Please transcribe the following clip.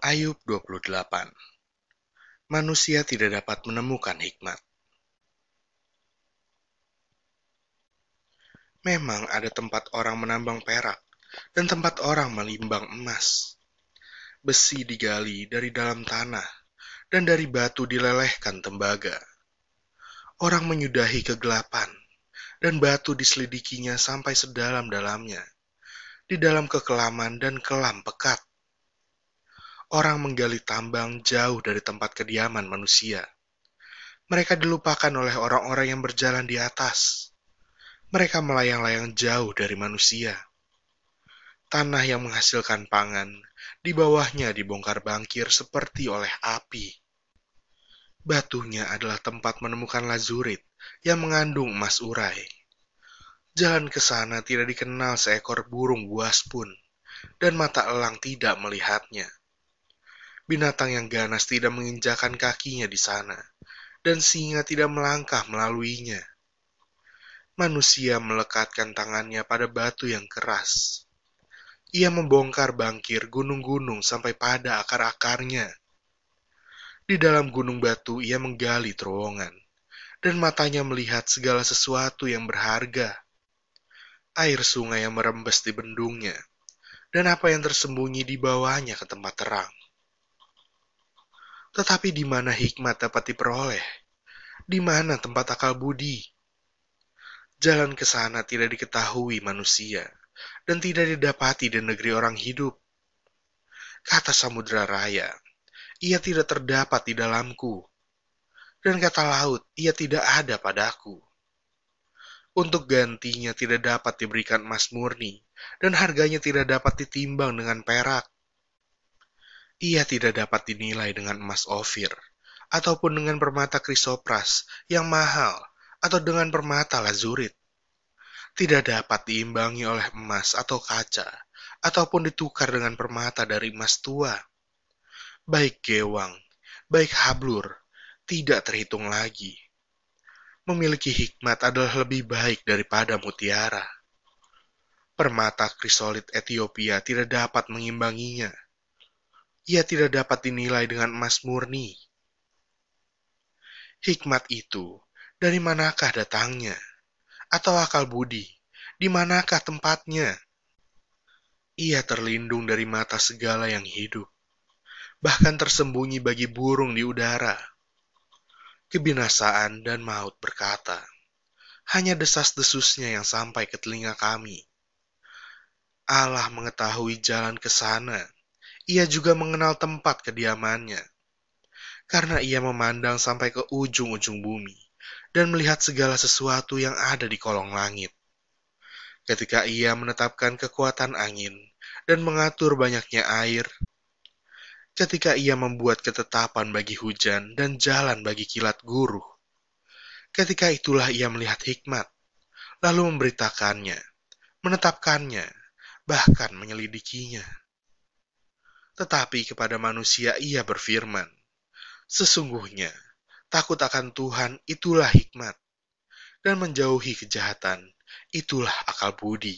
Ayub 28 Manusia tidak dapat menemukan hikmat. Memang ada tempat orang menambang perak dan tempat orang melimbang emas. Besi digali dari dalam tanah dan dari batu dilelehkan tembaga. Orang menyudahi kegelapan dan batu diselidikinya sampai sedalam-dalamnya, di dalam kekelaman dan kelam pekat orang menggali tambang jauh dari tempat kediaman manusia. Mereka dilupakan oleh orang-orang yang berjalan di atas. Mereka melayang-layang jauh dari manusia. Tanah yang menghasilkan pangan, di bawahnya dibongkar bangkir seperti oleh api. Batunya adalah tempat menemukan lazurit yang mengandung emas urai. Jalan ke sana tidak dikenal seekor burung buas pun, dan mata elang tidak melihatnya binatang yang ganas tidak menginjakan kakinya di sana, dan singa tidak melangkah melaluinya. Manusia melekatkan tangannya pada batu yang keras. Ia membongkar bangkir gunung-gunung sampai pada akar-akarnya. Di dalam gunung batu ia menggali terowongan, dan matanya melihat segala sesuatu yang berharga. Air sungai yang merembes di bendungnya, dan apa yang tersembunyi di bawahnya ke tempat terang. Tetapi di mana hikmat dapat diperoleh? Di mana tempat akal budi? Jalan ke sana tidak diketahui manusia, dan tidak didapati di negeri orang hidup. Kata samudera raya, ia tidak terdapat di dalamku. Dan kata laut, ia tidak ada padaku. Untuk gantinya tidak dapat diberikan emas murni, dan harganya tidak dapat ditimbang dengan perak ia tidak dapat dinilai dengan emas ofir, ataupun dengan permata krisopras yang mahal, atau dengan permata lazurit. Tidak dapat diimbangi oleh emas atau kaca, ataupun ditukar dengan permata dari emas tua. Baik gewang, baik hablur, tidak terhitung lagi. Memiliki hikmat adalah lebih baik daripada mutiara. Permata krisolit Ethiopia tidak dapat mengimbanginya ia tidak dapat dinilai dengan emas murni. Hikmat itu dari manakah datangnya? Atau akal budi, di manakah tempatnya? Ia terlindung dari mata segala yang hidup, bahkan tersembunyi bagi burung di udara. Kebinasaan dan maut berkata, hanya desas-desusnya yang sampai ke telinga kami. Allah mengetahui jalan ke sana, ia juga mengenal tempat kediamannya. Karena ia memandang sampai ke ujung-ujung bumi dan melihat segala sesuatu yang ada di kolong langit. Ketika ia menetapkan kekuatan angin dan mengatur banyaknya air, ketika ia membuat ketetapan bagi hujan dan jalan bagi kilat guru, ketika itulah ia melihat hikmat, lalu memberitakannya, menetapkannya, bahkan menyelidikinya. Tetapi kepada manusia ia berfirman, Sesungguhnya, takut akan Tuhan itulah hikmat, dan menjauhi kejahatan itulah akal budi.